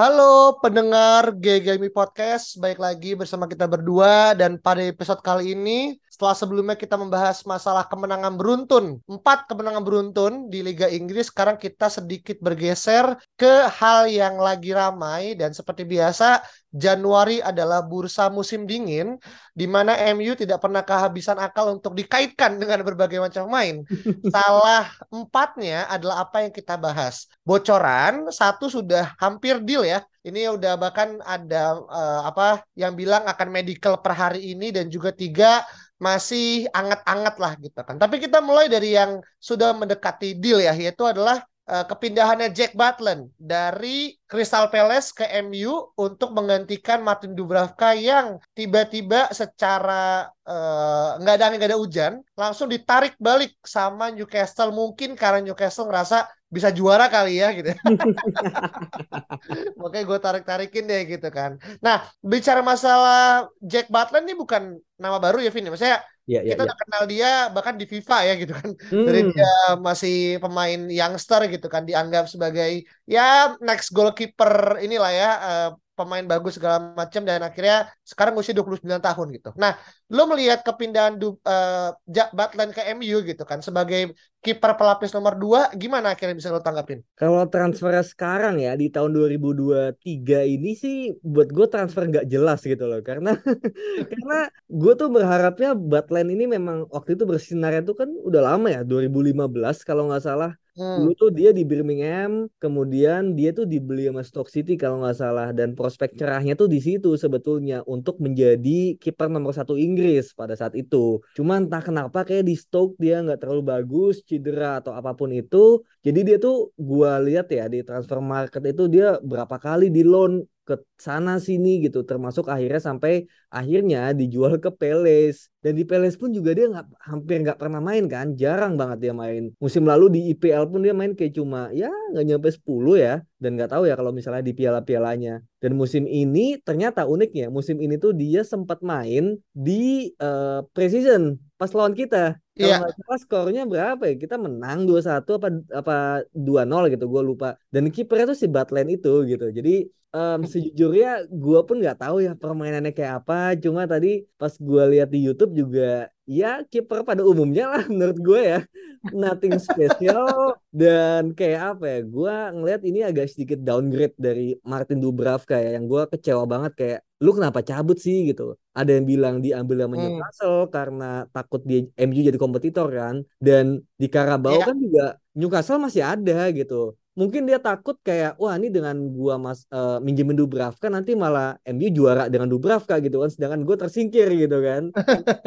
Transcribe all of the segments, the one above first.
Halo pendengar GGMI Podcast, baik lagi bersama kita berdua dan pada episode kali ini setelah sebelumnya kita membahas masalah kemenangan beruntun, empat kemenangan beruntun di Liga Inggris, sekarang kita sedikit bergeser ke hal yang lagi ramai dan seperti biasa Januari adalah bursa musim dingin di mana MU tidak pernah kehabisan akal untuk dikaitkan dengan berbagai macam main. Salah empatnya adalah apa yang kita bahas. Bocoran satu sudah hampir deal ya. Ini udah bahkan ada uh, apa yang bilang akan medical per hari ini dan juga tiga masih anget-anget lah gitu kan. Tapi kita mulai dari yang sudah mendekati deal ya, yaitu adalah uh, kepindahannya Jack Butland dari Crystal Palace ke MU untuk menggantikan Martin Dubravka yang tiba-tiba secara eh, nggak uh, ada nggak ada hujan langsung ditarik balik sama Newcastle mungkin karena Newcastle ngerasa bisa juara kali ya gitu. Makanya gue tarik-tarikin deh gitu kan. Nah bicara masalah Jack Butland ini bukan nama baru ya Vin. Maksudnya Ya, ya, kita ya. udah kenal dia bahkan di FIFA ya gitu kan. Hmm. Dari dia masih pemain youngster gitu kan dianggap sebagai ya next goalkeeper inilah ya uh, pemain bagus segala macam dan akhirnya sekarang usia 29 tahun gitu. Nah, lo melihat kepindahan du, uh, Butland ke MU gitu kan sebagai kiper pelapis nomor 2 gimana akhirnya bisa lo tanggapin? Kalau transfer sekarang ya di tahun 2023 ini sih buat gue transfer nggak jelas gitu loh karena karena gue tuh berharapnya Butland ini memang waktu itu bersinar itu kan udah lama ya 2015 kalau nggak salah Hmm. Dulu tuh dia di Birmingham, kemudian dia tuh dibeli sama Stoke City kalau nggak salah dan prospek cerahnya tuh di situ sebetulnya untuk menjadi kiper nomor satu Inggris pada saat itu. Cuman entah kenapa kayak di Stoke dia nggak terlalu bagus, cedera atau apa pun itu. Jadi dia tuh gua lihat ya di transfer market itu dia berapa kali di loan ke sana sini gitu. Termasuk akhirnya sampai akhirnya dijual ke Peles dan di Peles pun juga dia nggak hampir nggak pernah main kan. Jarang banget dia main. Musim lalu di IPL pun dia main kayak cuma ya nggak nyampe 10 ya. Dan nggak tahu ya kalau misalnya di piala-pialanya. Dan musim ini ternyata uniknya musim ini tuh dia sempat main di uh, preseason pas lawan kita Iya. Kalau skornya berapa ya? Kita menang 2-1 apa apa 2-0 gitu, gue lupa. Dan kipernya tuh si Butland itu gitu. Jadi um, sejujurnya gue pun nggak tahu ya permainannya kayak apa. Cuma tadi pas gue lihat di YouTube juga ya kiper pada umumnya lah menurut gue ya nothing special dan kayak apa ya gue ngelihat ini agak sedikit downgrade dari Martin Dubravka ya yang gue kecewa banget kayak lu kenapa cabut sih? Gitu. Ada yang bilang diambil sama hmm. Newcastle karena takut dia MU jadi kompetitor kan. Dan di Carabao yeah. kan juga Newcastle masih ada gitu. Mungkin dia takut kayak wah ini dengan gua mas uh, minjemin Dubravka nanti malah MU juara dengan Dubravka gitu kan. Sedangkan gue tersingkir gitu kan.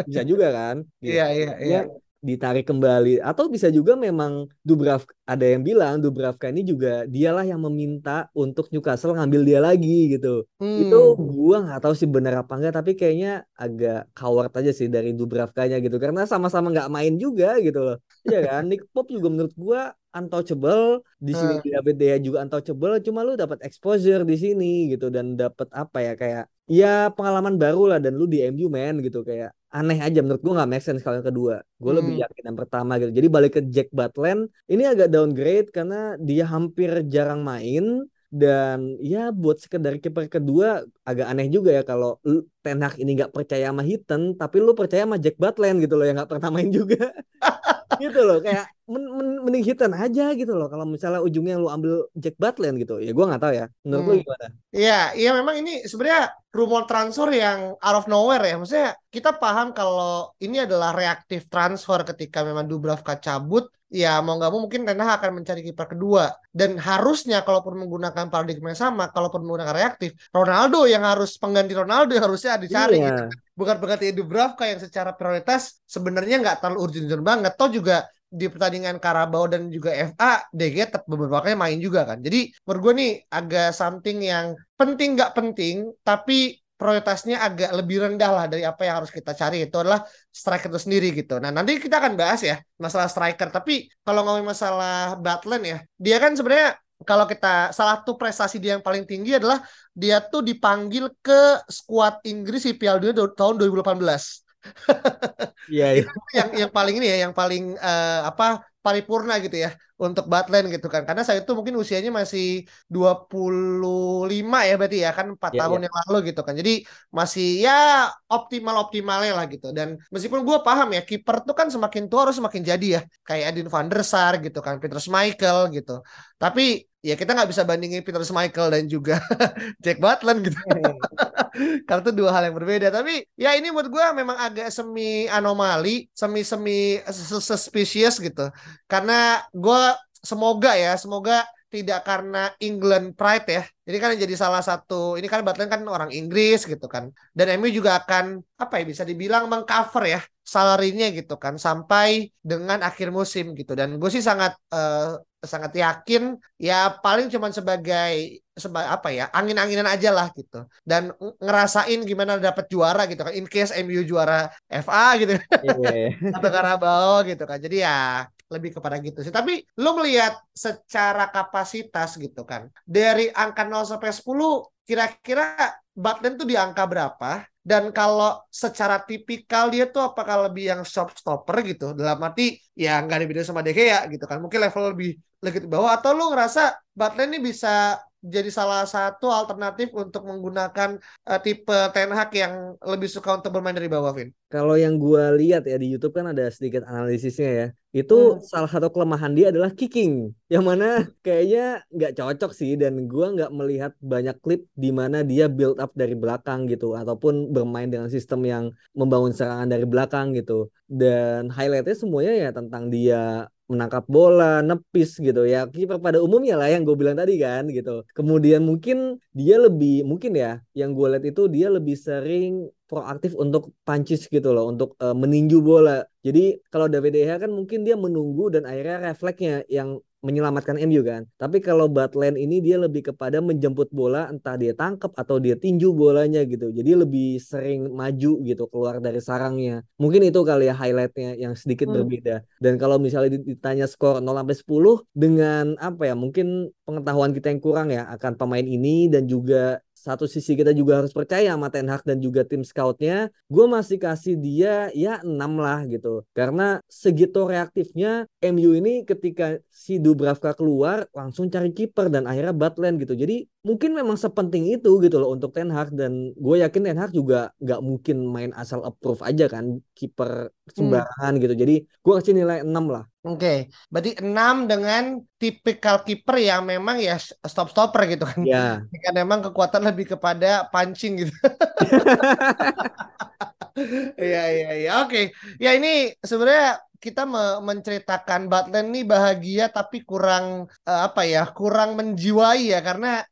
Bisa juga kan iya iya iya ditarik kembali. Atau bisa juga memang Dubravka ada yang bilang Dubravka ini juga dialah yang meminta untuk Newcastle ngambil dia lagi gitu. Hmm. itu gua nggak tahu sih benar apa enggak tapi kayaknya agak coward aja sih dari Dubravkanya gitu. Karena sama-sama nggak main juga gitu loh. Ya kan? Nick Pop juga menurut gua untouchable. Di sini uh. David Dea juga untouchable cuma lu dapat exposure di sini gitu. Dan dapat apa ya kayak ya pengalaman baru lah dan lu di MU man gitu. Kayak aneh aja menurut gua nggak make sense kalau yang kedua. Gue hmm. lebih yakin yang pertama gitu. Jadi balik ke Jack Butland ini agak downgrade karena dia hampir jarang main dan ya buat sekedar kiper kedua agak aneh juga ya kalau Ten Hag ini nggak percaya sama Hitten tapi lu percaya sama Jack Butland gitu loh yang nggak pernah main juga gitu loh kayak men men mending hitan aja gitu loh. Kalau misalnya ujungnya lu ambil Jack Butland gitu ya gue nggak tahu ya. Menurut hmm. lu gimana? Iya iya memang ini sebenarnya rumor transfer yang out of nowhere ya. Maksudnya kita paham kalau ini adalah reaktif transfer ketika memang Dubravka cabut ya mau nggak mau mungkin Ten akan mencari kiper kedua dan harusnya kalaupun menggunakan paradigma yang sama kalaupun menggunakan reaktif Ronaldo yang harus pengganti Ronaldo yang harusnya dicari iya. gitu. bukan pengganti Dubravka yang secara prioritas sebenarnya nggak terlalu urgent banget toh juga di pertandingan Karabau dan juga FA DG tetap beberapa kali main juga kan. Jadi menurut gue nih agak something yang penting nggak penting tapi prioritasnya agak lebih rendah lah dari apa yang harus kita cari itu adalah striker itu sendiri gitu. Nah nanti kita akan bahas ya masalah striker. Tapi kalau ngomongin masalah Batland ya, dia kan sebenarnya kalau kita salah satu prestasi dia yang paling tinggi adalah dia tuh dipanggil ke skuad Inggris di Piala Dunia tahun 2018. Iya, iya. yang yang paling ini ya, yang paling uh, apa paripurna gitu ya untuk Batland gitu kan. Karena saya itu mungkin usianya masih 25 ya berarti ya kan 4 yeah, tahun yeah. yang lalu gitu kan. Jadi masih ya optimal-optimalnya lah gitu. Dan meskipun gue paham ya kiper tuh kan semakin tua harus semakin jadi ya. Kayak Edin van der Sar gitu kan, Peter Schmeichel gitu. Tapi ya kita nggak bisa bandingin Peter Schmeichel dan juga Jack Butland gitu. Karena itu dua hal yang berbeda. Tapi ya ini buat gue memang agak semi anomali, semi-semi suspicious gitu. Karena gue semoga ya, semoga tidak karena England pride ya. Jadi kan jadi salah satu ini kan Butland kan orang Inggris gitu kan. Dan MU juga akan apa ya bisa dibilang mengcover ya salarinya gitu kan sampai dengan akhir musim gitu. Dan gue sih sangat uh, sangat yakin ya paling cuma sebagai sebagai apa ya angin-anginan aja lah gitu dan ngerasain gimana dapat juara gitu kan in case MU juara FA gitu yeah. atau Carabao gitu kan jadi ya lebih kepada gitu sih. Tapi lo melihat secara kapasitas gitu kan dari angka 0 sampai 10 kira-kira Butland tuh di angka berapa? Dan kalau secara tipikal dia tuh apakah lebih yang shop stopper gitu? Dalam arti ya nggak ada beda sama De Gea gitu kan. Mungkin level lebih lebih bawah. Atau lu ngerasa Butland ini bisa jadi salah satu alternatif untuk menggunakan uh, tipe Ten Hag yang lebih suka untuk bermain dari bawah, Vin? Kalau yang gue lihat ya di YouTube kan ada sedikit analisisnya ya. Itu hmm. salah satu kelemahan dia adalah kicking, yang mana kayaknya nggak cocok sih dan gue nggak melihat banyak klip di mana dia build up dari belakang gitu ataupun bermain dengan sistem yang membangun serangan dari belakang gitu. Dan highlightnya semuanya ya tentang dia menangkap bola, nepis gitu ya. Kiper pada umumnya lah yang gue bilang tadi kan gitu. Kemudian mungkin dia lebih mungkin ya yang gue lihat itu dia lebih sering proaktif untuk punches gitu loh, untuk uh, meninju bola. Jadi kalau David De kan mungkin dia menunggu dan akhirnya refleksnya yang menyelamatkan MU kan. Tapi kalau Butland ini dia lebih kepada menjemput bola entah dia tangkap atau dia tinju bolanya gitu. Jadi lebih sering maju gitu keluar dari sarangnya. Mungkin itu kali ya highlightnya yang sedikit hmm. berbeda. Dan kalau misalnya ditanya skor 0 sampai 10 dengan apa ya mungkin pengetahuan kita yang kurang ya akan pemain ini dan juga satu sisi kita juga harus percaya sama Ten Hag dan juga tim scoutnya gue masih kasih dia ya 6 lah gitu. Karena segitu reaktifnya MU ini ketika si Dubravka keluar langsung cari kiper dan akhirnya Butland gitu. Jadi mungkin memang sepenting itu gitu loh untuk Ten Hag dan gue yakin Ten Hag juga nggak mungkin main asal approve aja kan kiper sembarangan hmm. gitu jadi gue kasih nilai 6 lah Oke, okay. berarti 6 dengan tipikal kiper yang memang ya stop stopper gitu kan. Iya. Yeah. Kan memang kekuatan lebih kepada punching gitu. Iya iya iya. Oke. Ya ini sebenarnya kita me menceritakan Butland nih bahagia tapi kurang uh, apa ya? Kurang menjiwai ya karena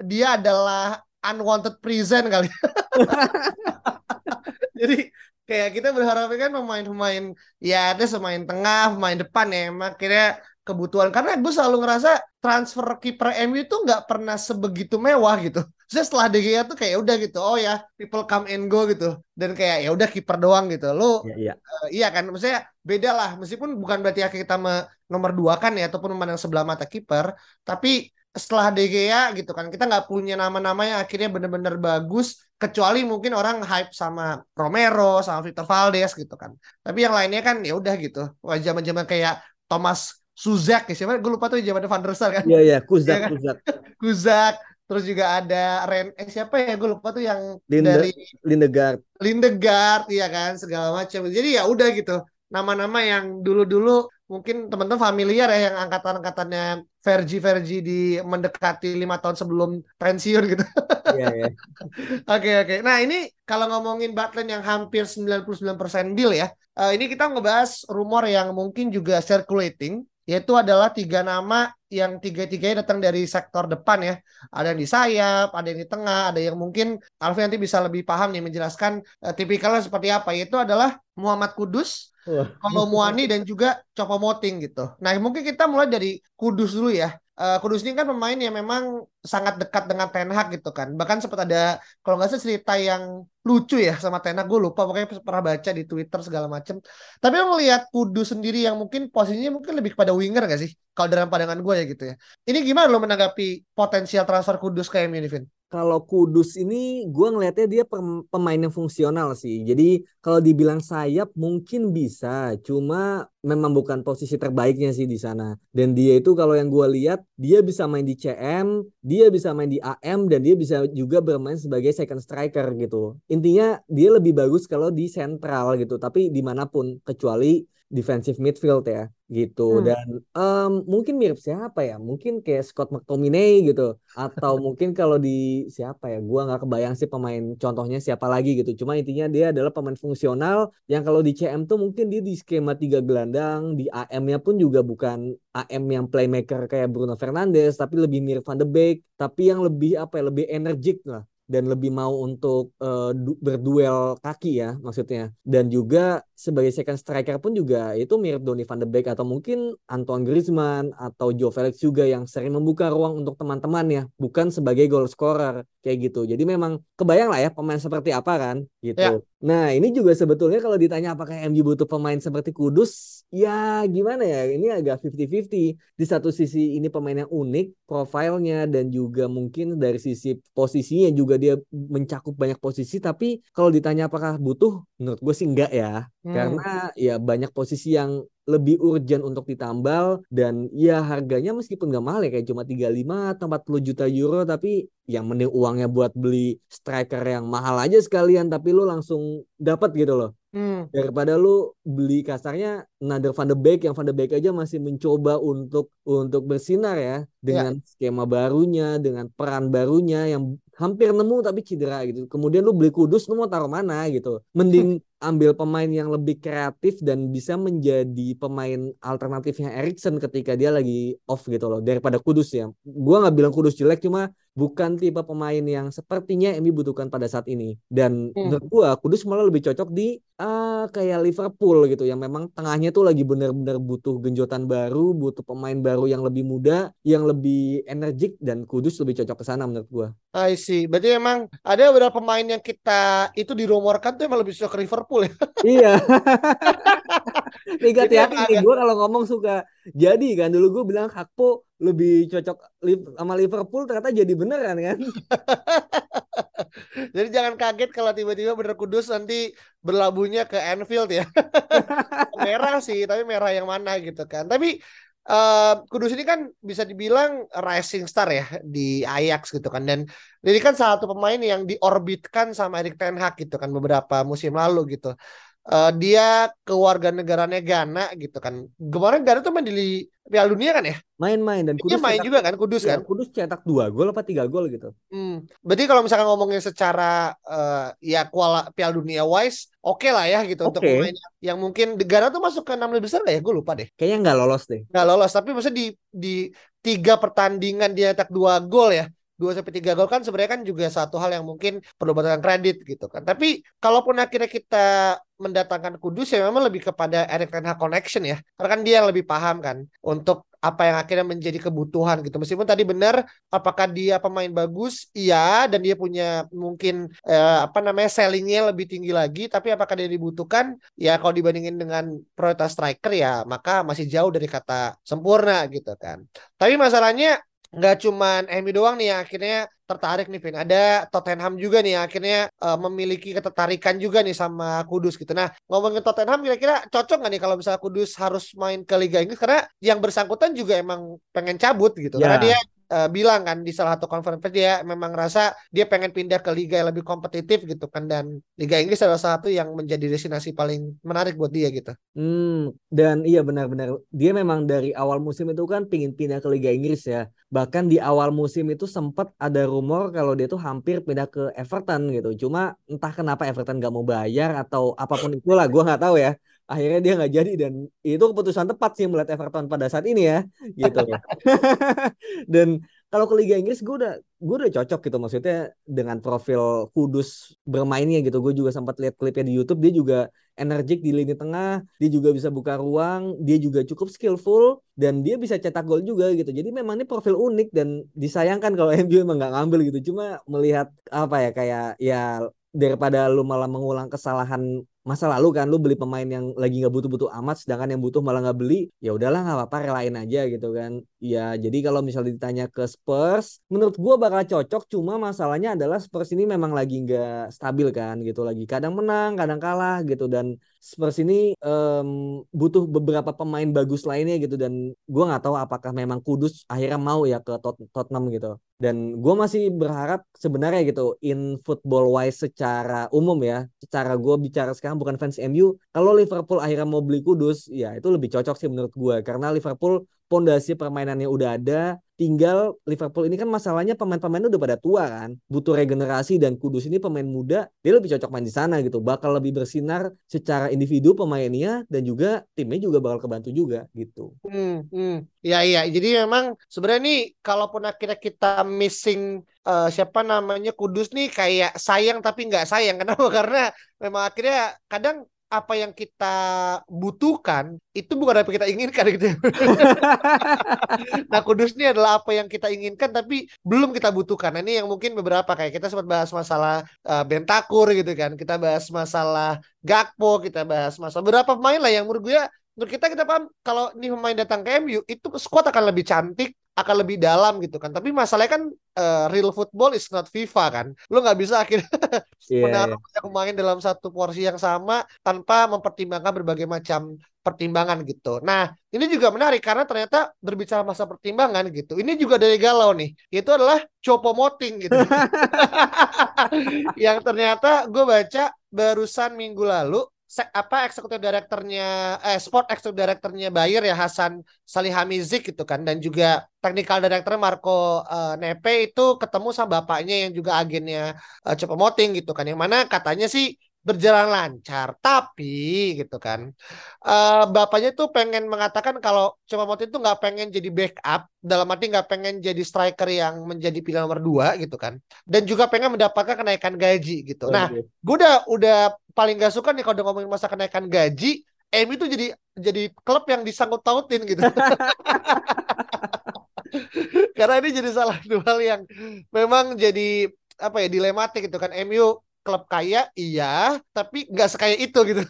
dia adalah unwanted prison kali. Jadi kayak kita berharap kan pemain-pemain ya ada pemain tengah, pemain depan ya emang kira kebutuhan karena gue selalu ngerasa transfer kiper MU itu nggak pernah sebegitu mewah gitu. Saya setelah De Gea tuh kayak udah gitu, oh ya people come and go gitu dan kayak ya udah kiper doang gitu. Lo ya, iya. Uh, iya kan, maksudnya beda lah meskipun bukan berarti kita nomor dua kan ya ataupun memandang sebelah mata kiper, tapi setelah De Gea gitu kan. Kita nggak punya nama-nama yang akhirnya benar-benar bagus kecuali mungkin orang hype sama Romero sama Victor Valdes gitu kan. Tapi yang lainnya kan ya udah gitu. Wah zaman zaman kayak Thomas Suzak ya siapa? Gue lupa tuh zaman Van der Sar kan. Iya iya Kuzak ya kan? Kuzak. Kuzak terus juga ada Ren eh siapa ya? Gue lupa tuh yang Linde, dari Lindegard. Lindegard iya kan segala macam. Jadi ya udah gitu. Nama-nama yang dulu-dulu mungkin teman-teman familiar ya yang angkatan-angkatannya Vergi Vergi di mendekati lima tahun sebelum pensiun gitu. Iya ya. Oke oke. Nah ini kalau ngomongin Butland yang hampir 99% deal ya, uh, ini kita ngebahas rumor yang mungkin juga circulating yaitu adalah tiga nama yang tiga-tiganya datang dari sektor depan ya. Ada yang di sayap, ada yang di tengah, ada yang mungkin Alfi nanti bisa lebih paham nih menjelaskan uh, tipikalnya seperti apa. Yaitu adalah Muhammad Kudus, Kalau Muani dan juga Copo Moting gitu. Nah mungkin kita mulai dari Kudus dulu ya. Uh, Kudus ini kan pemain yang memang sangat dekat dengan Ten Hag gitu kan. Bahkan sempat ada kalau nggak salah cerita yang lucu ya sama Ten Hag. Gue lupa pokoknya pernah baca di Twitter segala macem. Tapi lo ngelihat Kudus sendiri yang mungkin posisinya mungkin lebih kepada winger gak sih? Kalau dalam pandangan gue ya gitu ya. Ini gimana lo menanggapi potensial transfer Kudus ke MU Vin? Kalau Kudus ini gue ngelihatnya dia pemain yang fungsional sih. Jadi kalau dibilang sayap mungkin bisa, cuma memang bukan posisi terbaiknya sih di sana. Dan dia itu kalau yang gue lihat dia bisa main di CM, dia bisa main di AM dan dia bisa juga bermain sebagai second striker gitu. Intinya dia lebih bagus kalau di sentral gitu, tapi di mana pun kecuali defensive midfield ya gitu. Hmm. dan um, mungkin mirip siapa ya? Mungkin kayak Scott McTominay gitu. Atau mungkin kalau di siapa ya? Gua nggak kebayang sih pemain contohnya siapa lagi gitu. Cuma intinya dia adalah pemain fungsional yang kalau di CM tuh mungkin dia di skema tiga gelandang di AM-nya pun juga bukan AM yang playmaker kayak Bruno Fernandes tapi lebih mirip Van de Beek tapi yang lebih apa ya? Lebih energik lah. Dan lebih mau untuk uh, berduel kaki ya maksudnya. Dan juga sebagai second striker pun juga itu mirip Donny van de Beek atau mungkin Antoine Griezmann atau Joe Felix juga yang sering membuka ruang untuk teman-teman ya bukan sebagai goal scorer kayak gitu. Jadi memang kebayang lah ya pemain seperti apa kan gitu. Ya. nah ini juga sebetulnya kalau ditanya apakah MU butuh pemain seperti Kudus ya gimana ya ini agak 50-50 di satu sisi ini pemain yang unik profilnya dan juga mungkin dari sisi posisinya juga dia mencakup banyak posisi tapi kalau ditanya apakah butuh menurut gue sih enggak ya hmm. karena ya banyak posisi yang lebih urgent untuk ditambal dan ya harganya meskipun gak mahal ya kayak cuma 35 atau 40 juta euro tapi yang mending uangnya buat beli striker yang mahal aja sekalian tapi lu langsung dapat gitu loh. Hmm. Daripada lu beli kasarnya Nader Van de Beek yang Van de Beek aja masih mencoba untuk untuk bersinar ya dengan yeah. skema barunya, dengan peran barunya yang hampir nemu tapi cedera gitu. Kemudian lu beli Kudus lu mau taruh mana gitu. Mending ambil pemain yang lebih kreatif dan bisa menjadi pemain alternatifnya Erikson ketika dia lagi off gitu loh daripada Kudus ya. Gua nggak bilang Kudus jelek cuma bukan tipe pemain yang sepertinya Emi butuhkan pada saat ini. Dan hmm. menurut gua Kudus malah lebih cocok di uh, kayak Liverpool gitu yang memang tengahnya tuh lagi benar-benar butuh genjotan baru, butuh pemain baru yang lebih muda, yang lebih energik dan Kudus lebih cocok ke sana menurut gua. I see. Berarti memang ada beberapa pemain yang kita itu dirumorkan tuh emang lebih cocok ke Liverpool ya. Iya. Nih hati-hati nih gue kalau ngomong suka jadi kan dulu gue bilang Hakpo lebih cocok sama Liverpool ternyata jadi beneran kan. jadi jangan kaget kalau tiba-tiba bener kudus nanti berlabuhnya ke Anfield ya. merah sih, tapi merah yang mana gitu kan. Tapi uh, Kudus ini kan bisa dibilang rising star ya di Ajax gitu kan dan ini kan salah satu pemain yang diorbitkan sama Erik Ten Hag gitu kan beberapa musim lalu gitu. Uh, dia negaranya Ghana gitu kan. Kemarin Ghana tuh main di Piala Dunia kan ya? Main-main dan Kudus main cetak, juga kan Kudus iya, kan? Kudus cetak dua gol apa tiga gol gitu. Hmm. Berarti kalau misalkan ngomongin secara uh, ya kuala Piala Dunia wise, oke okay lah ya gitu okay. untuk pemain yang mungkin negara tuh masuk ke enam lebih besar gak ya? Gue lupa deh. Kayaknya nggak lolos deh. Nggak lolos, tapi maksudnya di di tiga pertandingan dia cetak dua gol ya dua sampai tiga gol kan sebenarnya kan juga satu hal yang mungkin perlu mendapatkan kredit gitu kan. Tapi kalaupun akhirnya kita mendatangkan Kudus ya memang lebih kepada Eric Ten Hag connection ya. Karena kan dia yang lebih paham kan untuk apa yang akhirnya menjadi kebutuhan gitu. Meskipun tadi benar apakah dia pemain bagus? Iya dan dia punya mungkin eh, apa namanya sellingnya lebih tinggi lagi. Tapi apakah dia dibutuhkan? Ya kalau dibandingin dengan prioritas striker ya maka masih jauh dari kata sempurna gitu kan. Tapi masalahnya nggak cuman MU doang nih yang akhirnya tertarik nih Vin. Ada Tottenham juga nih yang akhirnya uh, memiliki ketertarikan juga nih sama Kudus gitu. Nah ngomongin Tottenham kira-kira cocok nggak nih kalau misalnya Kudus harus main ke Liga Inggris karena yang bersangkutan juga emang pengen cabut gitu. Yeah. Karena dia uh, bilang kan di salah satu konferensi dia memang rasa dia pengen pindah ke liga yang lebih kompetitif gitu kan dan Liga Inggris adalah salah satu yang menjadi destinasi paling menarik buat dia gitu. Hmm, dan iya benar-benar dia memang dari awal musim itu kan pingin pindah ke Liga Inggris ya. Bahkan di awal musim itu sempat ada rumor kalau dia tuh hampir pindah ke Everton gitu. Cuma entah kenapa Everton gak mau bayar atau apa pun itulah gue nggak tahu ya akhirnya dia nggak jadi dan itu keputusan tepat sih melihat Everton pada saat ini ya gitu. Dan kalau ke Liga Inggris gue udah gue udah cocok gitu maksudnya dengan profil Kudus bermainnya gitu. Gue juga sempat lihat klipnya di YouTube dia juga energik di lini tengah dia juga bisa buka ruang dia juga cukup skillful dan dia bisa cetak gol juga gitu. Jadi memang ini profil unik dan disayangkan kalau MU emang nggak ngambil gitu. Cuma melihat apa ya kayak ya daripada lu malah mengulang kesalahan masa lalu kan lu beli pemain yang lagi nggak butuh-butuh amat sedangkan yang butuh malah nggak beli ya udahlah nggak apa-apa relain aja gitu kan ya jadi kalau misalnya ditanya ke Spurs menurut gua bakal cocok cuma masalahnya adalah Spurs ini memang lagi nggak stabil kan gitu. Lagi kadang menang kadang kalah gitu. Dan Spurs ini um, butuh beberapa pemain bagus lainnya gitu. Dan gua nggak tahu apakah memang Kudus akhirnya mau ya ke Tot Tottenham gitu. Dan gue masih berharap sebenarnya gitu in football wise secara umum ya secara gue bicara sekarang bukan fans MU kalau Liverpool akhirnya mau beli Kudus ya itu lebih cocok sih menurut gue karena Liverpool pondasi permainannya udah ada tinggal Liverpool ini kan masalahnya pemain-pemainnya udah pada tua kan. Butuh regenerasi dan Kudus ini pemain muda dia lebih cocok main di sana gitu. Bakal lebih bersinar secara individu pemainnya dan juga timnya juga bakal kebantu juga gitu. Hmm, hmm. ya iya. Jadi memang sebenarnya nih kalaupun akhirnya kita missing uh, siapa namanya Kudus nih kayak sayang tapi nggak sayang. Kenapa? Karena memang akhirnya kadang apa yang kita butuhkan itu bukan apa yang kita inginkan gitu. nah kudus ini adalah apa yang kita inginkan tapi belum kita butuhkan. Nah, ini yang mungkin beberapa kayak kita sempat bahas masalah uh, Bentakur gitu kan. Kita bahas masalah Gakpo, kita bahas masalah beberapa pemain lah yang menurut gue menurut kita kita paham kalau ini pemain datang ke MU itu squad akan lebih cantik akan lebih dalam gitu kan. Tapi masalahnya kan uh, real football is not FIFA kan. Lu nggak bisa akhirnya yeah, menaruh yeah. pemain dalam satu porsi yang sama tanpa mempertimbangkan berbagai macam pertimbangan gitu. Nah, ini juga menarik karena ternyata berbicara masa pertimbangan gitu. Ini juga dari galau nih. Itu adalah Chopo Moting gitu. yang ternyata gue baca barusan minggu lalu apa eksekutif direkturnya eh sport eksekutif direkturnya Bayer ya Hasan Salihamizik gitu kan. Dan juga technical director Marco uh, Nepe itu ketemu sama bapaknya yang juga agennya uh, Cepo Moting gitu kan. Yang mana katanya sih berjalan lancar tapi gitu kan uh, bapaknya tuh pengen mengatakan kalau Cepo Moting tuh nggak pengen jadi backup dalam arti nggak pengen jadi striker yang menjadi pilihan nomor dua gitu kan dan juga pengen mendapatkan kenaikan gaji gitu oh, nah iya. gue udah udah paling gak suka nih kalau udah ngomongin masa kenaikan gaji, M itu jadi jadi klub yang disangkut tautin gitu. Karena ini jadi salah dua hal yang memang jadi apa ya dilematik gitu kan. MU klub kaya iya, tapi nggak sekaya itu gitu.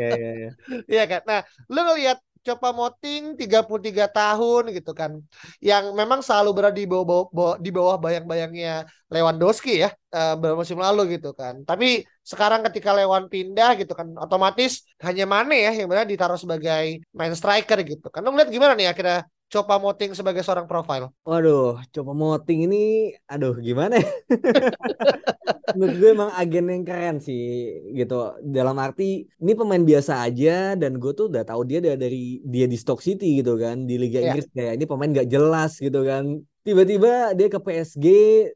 Iya yeah, yeah, yeah. kan. Nah, lu ngelihat Copa Moting 33 tahun gitu kan. Yang memang selalu berada di bawah, bawah di bawah bayang-bayangnya Lewandowski ya uh, beberapa musim lalu gitu kan. Tapi sekarang ketika Lewan pindah gitu kan otomatis hanya Mane ya yang benar ditaruh sebagai main striker gitu kan. Lo ngeliat gimana nih akhirnya Copa Moting sebagai seorang profile? Waduh, Copa Moting ini, aduh gimana ya? Menurut gue emang agen yang keren sih gitu. Dalam arti ini pemain biasa aja dan gue tuh udah tahu dia dari dia di Stoke City gitu kan di Liga yeah. Inggris kayak ini pemain gak jelas gitu kan. Tiba-tiba dia ke PSG,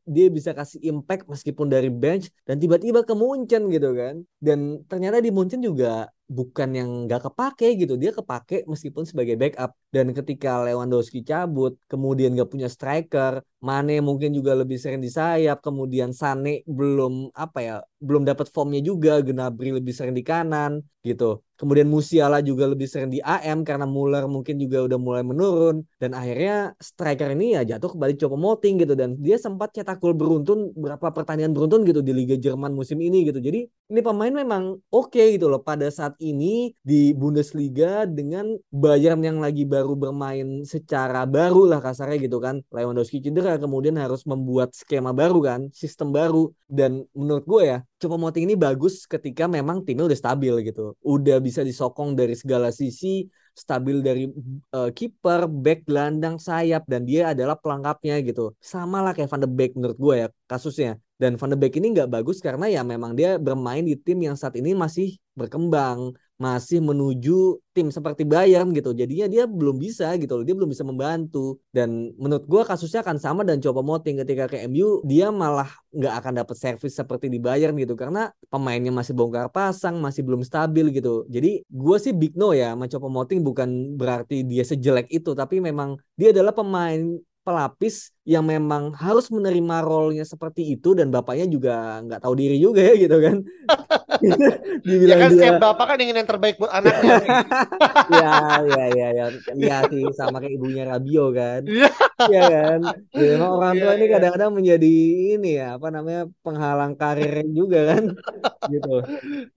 dia bisa kasih impact meskipun dari bench dan tiba-tiba ke Munchen gitu kan. Dan ternyata di Munchen juga bukan yang nggak kepake gitu. Dia kepake meskipun sebagai backup. Dan ketika Lewandowski cabut kemudian nggak punya striker Mane mungkin juga lebih sering di sayap kemudian Sane belum apa ya belum dapat formnya juga Gnabry lebih sering di kanan gitu. Kemudian Musiala juga lebih sering di AM karena Muller mungkin juga udah mulai menurun. Dan akhirnya striker ini ya jatuh kembali coba moting gitu. Dan dia sempat cetak gol beruntun berapa pertandingan beruntun gitu di Liga Jerman musim ini gitu. Jadi ini pemain memang oke okay gitu loh pada saat ini di Bundesliga dengan Bayern yang lagi baru bermain secara baru lah kasarnya gitu kan Lewandowski cedera kemudian harus membuat skema baru kan sistem baru dan menurut gue ya Coba Moting ini bagus ketika memang timnya udah stabil gitu. Udah bisa disokong dari segala sisi, stabil dari uh, kiper, back, gelandang, sayap dan dia adalah pelengkapnya gitu. Sama lah kayak Van de Beek menurut gue ya kasusnya. Dan Van de Beek ini nggak bagus karena ya memang dia bermain di tim yang saat ini masih berkembang, masih menuju tim seperti Bayern gitu. Jadinya dia belum bisa gitu loh. Dia belum bisa membantu. Dan menurut gue kasusnya akan sama dan coba moting ketika ke MU dia malah nggak akan dapat servis seperti di Bayern gitu karena pemainnya masih bongkar pasang, masih belum stabil gitu. Jadi gue sih big no ya mencoba moting bukan berarti dia sejelek itu tapi memang dia adalah pemain pelapis yang memang harus menerima role-nya seperti itu dan bapaknya juga nggak tahu diri juga ya gitu kan. ya kan setiap bapak kan ingin yang terbaik buat anaknya. ya, ya, ya, ya, ya sih sama kayak ibunya Rabio kan. Iya kan. Ya, memang orang tua ya, ini iya. kadang-kadang menjadi ini ya apa namanya penghalang karir juga kan. gitu.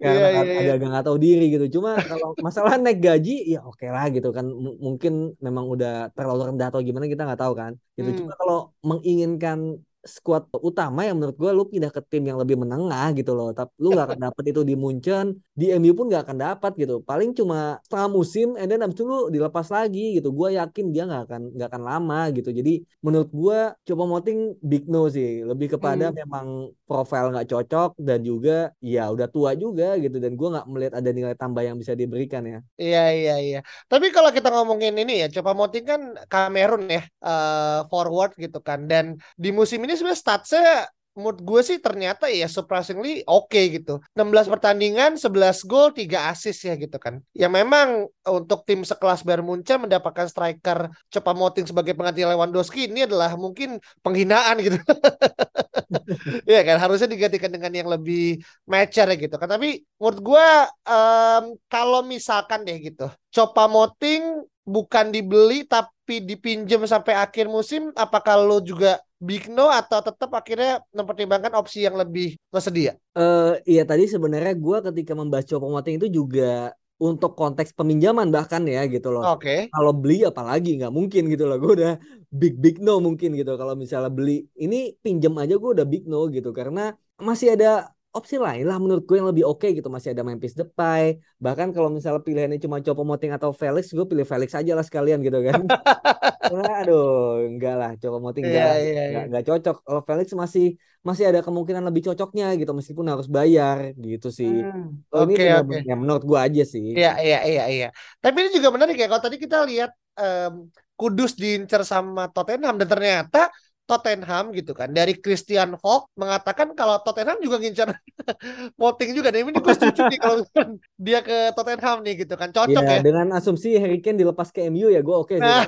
Karena ya, ya, agak nggak tahu diri gitu. Cuma kalau masalah naik gaji ya oke okay lah gitu kan. M mungkin memang udah terlalu rendah atau gimana kita nggak tahu kan. Gitu. Hmm. Cuma kalau menginginkan squad utama yang menurut gue lu pindah ke tim yang lebih menengah gitu loh. Tapi lu gak akan dapet itu di Munchen di MU pun gak akan dapat gitu. Paling cuma setengah musim and then abis itu lu dilepas lagi gitu. Gue yakin dia gak akan gak akan lama gitu. Jadi menurut gue coba moting big no sih. Lebih kepada hmm. memang profil nggak cocok dan juga ya udah tua juga gitu. Dan gue nggak melihat ada nilai tambah yang bisa diberikan ya. Iya iya iya. Tapi kalau kita ngomongin ini ya coba moting kan Kamerun ya uh, forward gitu kan. Dan di musim ini ini sebenarnya statsnya menurut gue sih ternyata ya surprisingly oke okay gitu. 16 pertandingan, 11 gol, 3 assist ya gitu kan. Ya memang untuk tim sekelas Bayern Munchen mendapatkan striker Copa Moting sebagai pengganti Lewandowski ini adalah mungkin penghinaan gitu. Iya kan harusnya digantikan dengan yang lebih matcher ya gitu kan. Tapi menurut gue um, kalau misalkan deh gitu, Copa Moting bukan dibeli tapi dipinjam sampai akhir musim, apakah lo juga big no atau tetap akhirnya mempertimbangkan opsi yang lebih tersedia? Uh, iya tadi sebenarnya gue ketika membahas Choupo-Moting itu juga untuk konteks peminjaman bahkan ya gitu loh. Oke. Okay. Kalau beli apalagi nggak mungkin gitu loh. Gue udah big big no mungkin gitu. Kalau misalnya beli ini pinjam aja gue udah big no gitu karena masih ada opsi lain lah menurut gue yang lebih oke okay gitu masih ada Memphis Depay. Bahkan kalau misalnya pilihannya cuma Copo Moting atau Felix gue pilih Felix aja lah sekalian gitu kan. Nah, aduh enggak lah Copo Moting enggak, yeah, yeah, yeah. enggak, cocok. Kalau Felix masih masih ada kemungkinan lebih cocoknya gitu meskipun harus bayar gitu sih. Hmm, oh, okay, ini okay. ya menurut gue aja sih. Iya iya iya iya. Tapi ini juga menarik ya kalau tadi kita lihat um, Kudus diincar sama Tottenham dan ternyata Tottenham gitu kan. Dari Christian Hawk mengatakan kalau Tottenham juga ngincar voting juga. Dan ini gue setuju nih kalau dia ke Tottenham nih gitu kan. Cocok ya, ya. dengan asumsi Harry Kane dilepas ke MU ya gue oke okay nah.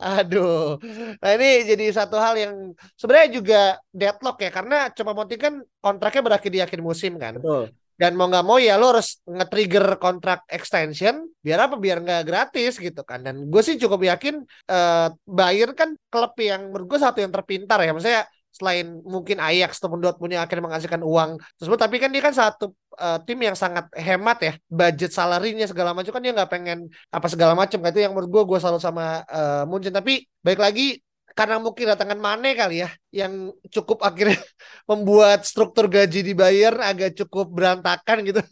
aduh. Nah ini jadi satu hal yang sebenarnya juga deadlock ya. Karena coba Moting kan kontraknya berakhir di akhir musim kan. Betul dan mau nggak mau ya lo harus nge-trigger kontrak extension biar apa? Biar nggak gratis gitu kan. Dan gue sih cukup yakin uh, Bayern kan klub yang menurut gue satu yang terpintar ya. Maksudnya selain mungkin Ajax ataupun Dortmund yang akhirnya menghasilkan uang tersebut tapi kan dia kan satu uh, tim yang sangat hemat ya. Budget salarinya segala macam kan dia nggak pengen apa segala macam. Kan itu yang menurut gue gue selalu sama uh, Munchen. Tapi baik lagi karena mungkin datangan Mane kali ya yang cukup akhirnya membuat struktur gaji dibayar agak cukup berantakan gitu.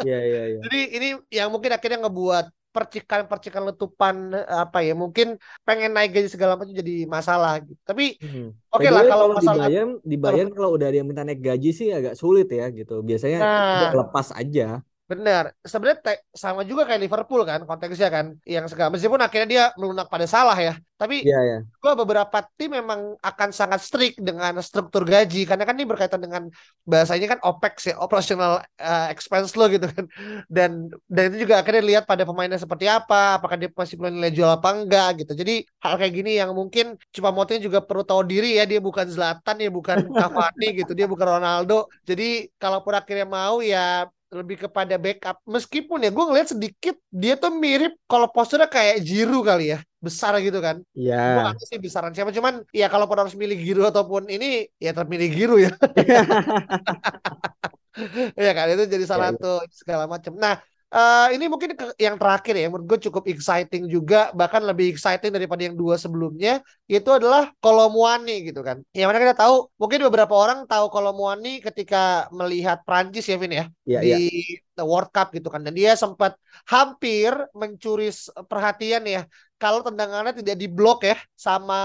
Iya iya iya. Jadi ini yang mungkin akhirnya ngebuat percikan-percikan letupan apa ya mungkin pengen naik gaji segala macam jadi masalah gitu. Tapi hmm. oke okay lah kalau masalah dibayar dibayar kalau udah dia minta naik gaji sih agak sulit ya gitu. Biasanya nah, lepas aja. Benar. Sebenarnya sama juga kayak Liverpool kan konteksnya kan. Yang segala meskipun akhirnya dia melunak pada salah ya. Tapi yeah, yeah. gua beberapa tim memang akan sangat strict dengan struktur gaji karena kan ini berkaitan dengan bahasanya kan OPEX ya, operational uh, expense lo gitu kan. Dan dan itu juga akhirnya lihat pada pemainnya seperti apa, apakah dia masih punya nilai jual apa enggak gitu. Jadi hal kayak gini yang mungkin cuma motifnya juga perlu tahu diri ya, dia bukan Zlatan ya, bukan Cavani gitu, dia bukan Ronaldo. Jadi kalaupun akhirnya mau ya lebih kepada backup. Meskipun ya gue ngeliat sedikit dia tuh mirip kalau posturnya kayak Jiru kali ya. Besar gitu kan. Iya. Yeah. gue sih besaran siapa cuman ya kalau harus milih Giru ataupun ini ya terpilih Giru ya. Ya kan itu jadi salah yeah, iya. satu segala macam. Nah Uh, ini mungkin yang terakhir ya, menurut gue cukup exciting juga, bahkan lebih exciting daripada yang dua sebelumnya, itu adalah Kolomuani gitu kan. Yang mana kita tahu, mungkin beberapa orang tahu Kolomuani ketika melihat Prancis ya, Vin ya, yeah, di yeah. World Cup gitu kan, dan dia sempat hampir mencuri perhatian ya, kalau tendangannya tidak diblok ya sama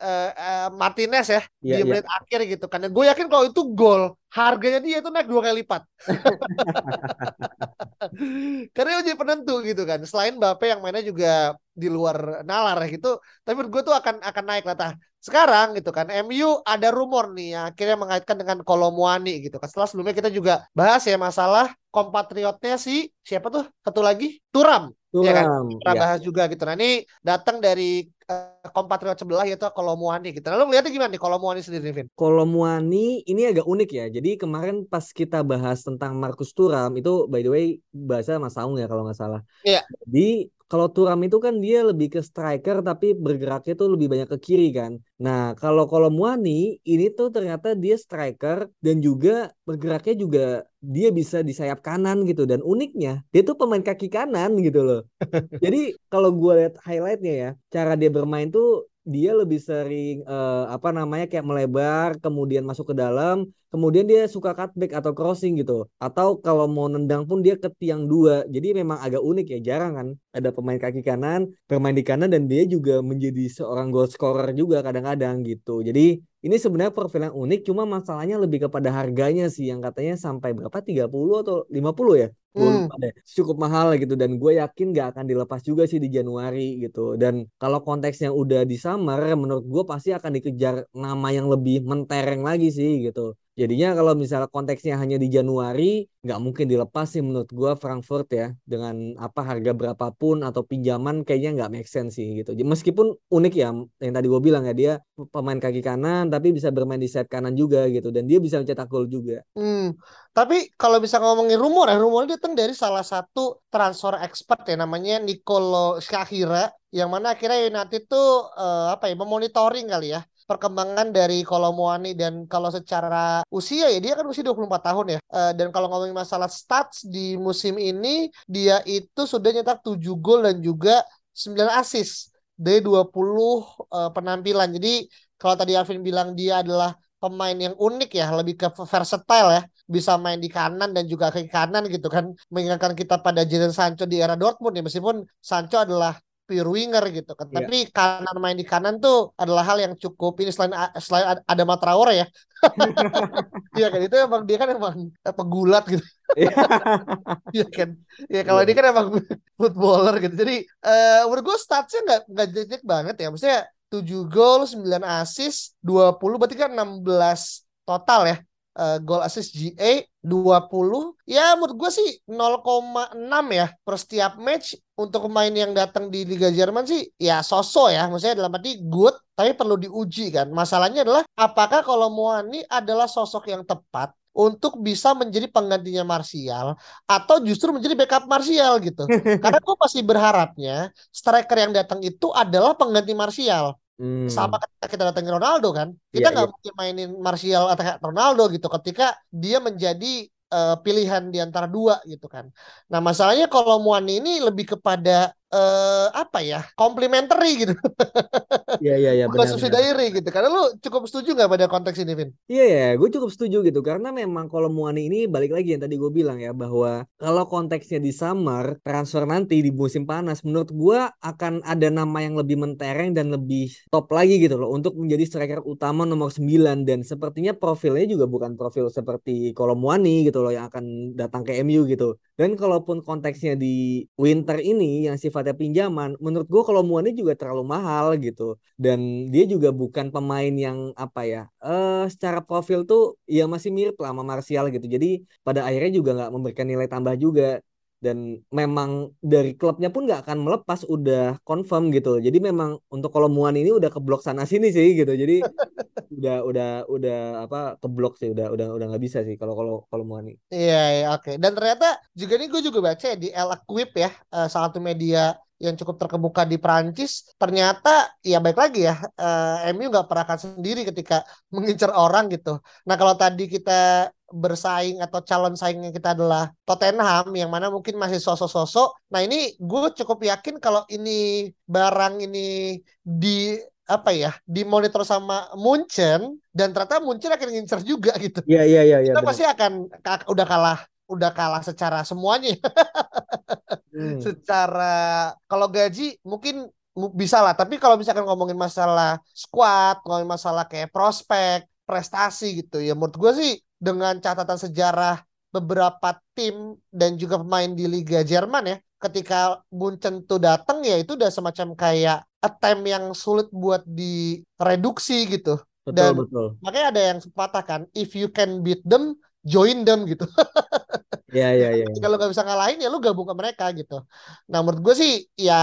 uh, uh, Martinez ya yeah, di iya. menit yeah. akhir gitu kan. Dan gue yakin kalau itu gol, harganya dia itu naik dua kali lipat. Karena itu jadi penentu gitu kan. Selain Bape yang mainnya juga di luar nalar gitu, tapi menurut gue tuh akan akan naik lah. Tah. Sekarang gitu kan, MU ada rumor nih ya, akhirnya mengaitkan dengan Kolomuani gitu kan. Setelah sebelumnya kita juga bahas ya masalah kompatriotnya si siapa tuh satu lagi Turam Turam, ya kan? Kita ya. bahas juga gitu. Nah ini datang dari uh, kompatriot sebelah yaitu Kolomuani gitu. Lalu melihatnya gimana nih Kolomuani sendiri, Vin? Kolomuani ini agak unik ya. Jadi kemarin pas kita bahas tentang Markus Turam itu by the way bahasa Mas Saung ya kalau nggak salah. Iya. Jadi kalau Turam itu kan dia lebih ke striker tapi bergeraknya tuh lebih banyak ke kiri kan. Nah kalau Muani ini tuh ternyata dia striker dan juga bergeraknya juga dia bisa di sayap kanan gitu dan uniknya dia tuh pemain kaki kanan gitu loh. Jadi kalau gue lihat highlightnya ya cara dia bermain tuh dia lebih sering uh, apa namanya kayak melebar kemudian masuk ke dalam kemudian dia suka cutback atau crossing gitu. Atau kalau mau nendang pun dia ke tiang dua. Jadi memang agak unik ya jarang kan ada pemain kaki kanan bermain di kanan dan dia juga menjadi seorang goal scorer juga kadang-kadang gitu. Jadi ini sebenarnya profil yang unik cuma masalahnya lebih kepada harganya sih yang katanya sampai berapa? 30 atau 50 ya Hmm. cukup mahal gitu dan gue yakin gak akan dilepas juga sih di Januari gitu dan kalau konteksnya udah di summer menurut gue pasti akan dikejar nama yang lebih mentereng lagi sih gitu Jadinya kalau misalnya konteksnya hanya di Januari, nggak mungkin dilepas sih menurut gue Frankfurt ya dengan apa harga berapapun atau pinjaman kayaknya nggak make sense sih gitu. Meskipun unik ya yang tadi gue bilang ya dia pemain kaki kanan tapi bisa bermain di sayap kanan juga gitu dan dia bisa mencetak gol juga. Hmm. Tapi kalau bisa ngomongin rumor ya rumor datang dari salah satu transfer expert ya namanya Nicolo Shahira yang mana akhirnya United tuh uh, apa ya memonitoring kali ya perkembangan dari Kolomoani dan kalau secara usia ya dia kan usia 24 tahun ya. Uh, dan kalau ngomongin masalah stats di musim ini dia itu sudah nyetak 7 gol dan juga 9 assist dari 20 uh, penampilan. Jadi kalau tadi Alvin bilang dia adalah pemain yang unik ya, lebih ke versatile ya, bisa main di kanan dan juga ke kanan gitu kan, mengingatkan kita pada Jadon Sancho di era Dortmund ya, meskipun Sancho adalah pure winger gitu kan. Yeah. Tapi kanan main di kanan tuh adalah hal yang cukup ini selain selain ada Matraore ya. Iya kan itu emang dia kan emang pegulat gitu. Iya, iya kan. Ya kalau yeah. ini kan emang footballer gitu. Jadi uh, menurut gue statsnya nggak nggak jelek banget ya. Maksudnya 7 gol, 9 assist, 20 berarti kan 16 total ya uh, gol assist GA 20 ya menurut gue sih 0,6 ya per setiap match untuk pemain yang datang di Liga Jerman sih ya sosok ya maksudnya dalam arti good tapi perlu diuji kan masalahnya adalah apakah kalau Moani adalah sosok yang tepat untuk bisa menjadi penggantinya Martial atau justru menjadi backup Martial gitu. Karena gue pasti berharapnya striker yang datang itu adalah pengganti Martial. Hmm. Sama ketika kita datangin Ronaldo kan, kita iya, nggak yeah, yeah. mungkin mainin Martial atau Ronaldo gitu ketika dia menjadi uh, pilihan di antara dua gitu kan. Nah masalahnya kalau Muani ini lebih kepada uh, apa ya complimentary gitu. Iya iya iya. Bukan subsidiary gitu. Karena lu cukup setuju nggak pada konteks ini, Vin? Iya ya, gue cukup setuju gitu. Karena memang kalau Muani ini balik lagi yang tadi gue bilang ya bahwa kalau konteksnya di summer transfer nanti di musim panas, menurut gue akan ada nama yang lebih mentereng dan lebih top lagi gitu loh untuk menjadi striker utama nomor 9 dan sepertinya profilnya juga bukan profil seperti kalau Muani gitu loh yang akan datang ke MU gitu. Dan kalaupun konteksnya di winter ini yang sifatnya pinjaman, menurut gue kalau Muani juga terlalu mahal gitu. Dan dia juga bukan pemain yang apa ya, uh, secara profil tuh ya masih mirip lah sama Martial gitu. Jadi pada akhirnya juga nggak memberikan nilai tambah juga dan memang dari klubnya pun nggak akan melepas udah confirm gitu jadi memang untuk kalau Muan ini udah keblok sana sini sih gitu. Jadi udah udah udah apa keblok sih. Udah udah udah nggak bisa sih kalau kalau kalau Muan ini. Iya, iya oke. Okay. dan ternyata juga nih gue juga baca ya di El Equip ya uh, salah satu media yang cukup terkemuka di Prancis ternyata ya baik lagi ya uh, MU nggak pernah akan sendiri ketika mengincar orang gitu. Nah kalau tadi kita bersaing atau calon saingnya kita adalah Tottenham yang mana mungkin masih sosok-sosok. Nah ini gue cukup yakin kalau ini barang ini di apa ya dimonitor sama Munchen dan ternyata Munchen akan ngincer juga gitu. Iya iya iya. Kita ya, pasti akan udah kalah udah kalah secara semuanya. hmm. Secara kalau gaji mungkin bisa lah, tapi kalau misalkan ngomongin masalah squad, ngomongin masalah kayak prospek, prestasi gitu ya menurut gue sih dengan catatan sejarah beberapa tim dan juga pemain di Liga Jerman ya ketika Munchen tuh datang ya itu udah semacam kayak attempt yang sulit buat direduksi gitu betul, dan betul. makanya ada yang sepatah kan if you can beat them join them gitu Iya iya iya. Kalau nggak bisa ngalahin ya lu gabung ke mereka gitu. Nah menurut gue sih ya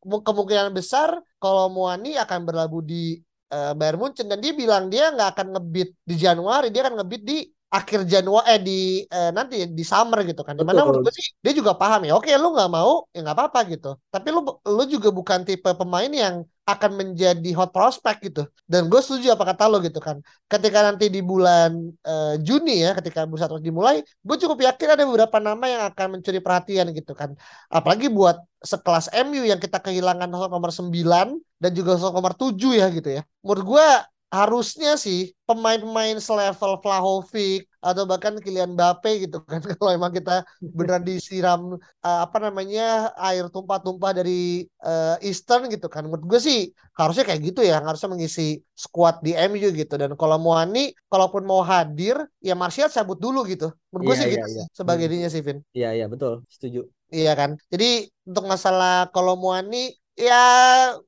kemungkinan besar kalau Muani akan berlabuh di uh, Bayern Munchen dan dia bilang dia nggak akan ngebit di Januari, dia akan ngebit di akhir Januari eh di eh, nanti di summer gitu kan. Di mana menurut gue sih dia juga paham ya. Oke, lu nggak mau ya nggak apa-apa gitu. Tapi lu lu juga bukan tipe pemain yang akan menjadi hot prospect gitu. Dan gue setuju apa kata lo gitu kan. Ketika nanti di bulan uh, Juni ya, ketika bursa terus dimulai, gue cukup yakin ada beberapa nama yang akan mencuri perhatian gitu kan. Apalagi buat sekelas MU yang kita kehilangan sosok nomor 9 dan juga sosok nomor 7 ya gitu ya. Menurut gue harusnya sih pemain-pemain selevel Vlahovic atau bahkan Kylian Mbappe gitu kan. Kalau emang kita beneran disiram uh, apa namanya air tumpah-tumpah dari uh, Eastern gitu kan. Menurut gue sih harusnya kayak gitu ya. Harusnya mengisi squad di MU gitu. Dan kalau Muani kalaupun mau hadir ya Martial cabut dulu gitu. Menurut gue yeah, sih yeah, gitu yeah. sebagai hmm. dirinya sih Vin. Iya iya betul. Setuju. Iya kan. Jadi untuk masalah kalau Muani ya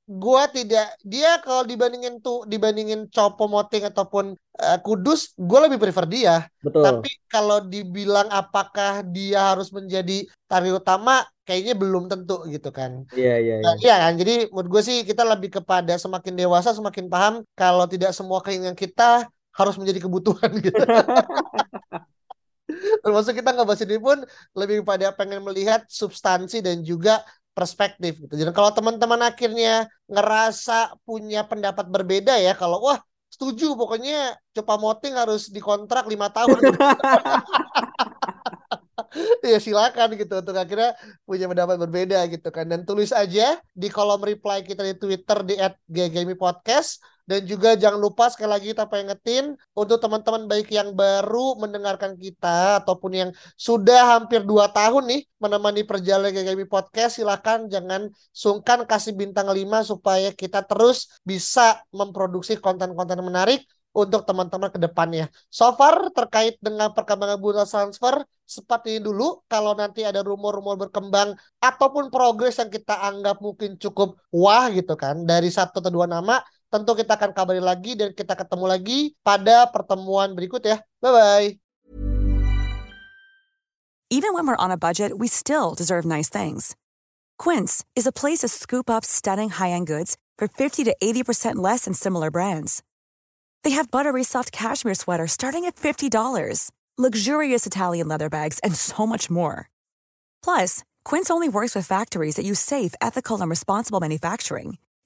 gua tidak dia kalau dibandingin tuh dibandingin Copo Moting ataupun uh, Kudus gua lebih prefer dia. Betul. tapi kalau dibilang apakah dia harus menjadi tari utama kayaknya belum tentu gitu kan. Iya iya iya. Iya kan? Jadi menurut gue sih kita lebih kepada semakin dewasa semakin paham kalau tidak semua keinginan kita harus menjadi kebutuhan gitu. Termasuk kita nggak bahas ini pun lebih pada pengen melihat substansi dan juga perspektif gitu. Jadi kalau teman-teman akhirnya ngerasa punya pendapat berbeda ya, kalau wah setuju pokoknya Copa Moting harus dikontrak lima tahun. ya silakan gitu untuk akhirnya punya pendapat berbeda gitu kan dan tulis aja di kolom reply kita di Twitter di @ggami_podcast dan juga jangan lupa sekali lagi kita pengetin untuk teman-teman baik yang baru mendengarkan kita ataupun yang sudah hampir dua tahun nih menemani perjalanan GGMI Podcast. Silahkan jangan sungkan kasih bintang 5 supaya kita terus bisa memproduksi konten-konten menarik untuk teman-teman ke depannya. So far terkait dengan perkembangan bursa transfer seperti ini dulu. Kalau nanti ada rumor-rumor berkembang ataupun progres yang kita anggap mungkin cukup wah gitu kan dari satu atau dua nama, Tentu kita akan kabari lagi dan kita ketemu lagi pada pertemuan berikut ya. Bye-bye. Even when we're on a budget, we still deserve nice things. Quince is a place to scoop up stunning high-end goods for 50 to 80% less than similar brands. They have buttery soft cashmere sweaters starting at $50, luxurious Italian leather bags, and so much more. Plus, Quince only works with factories that use safe, ethical, and responsible manufacturing.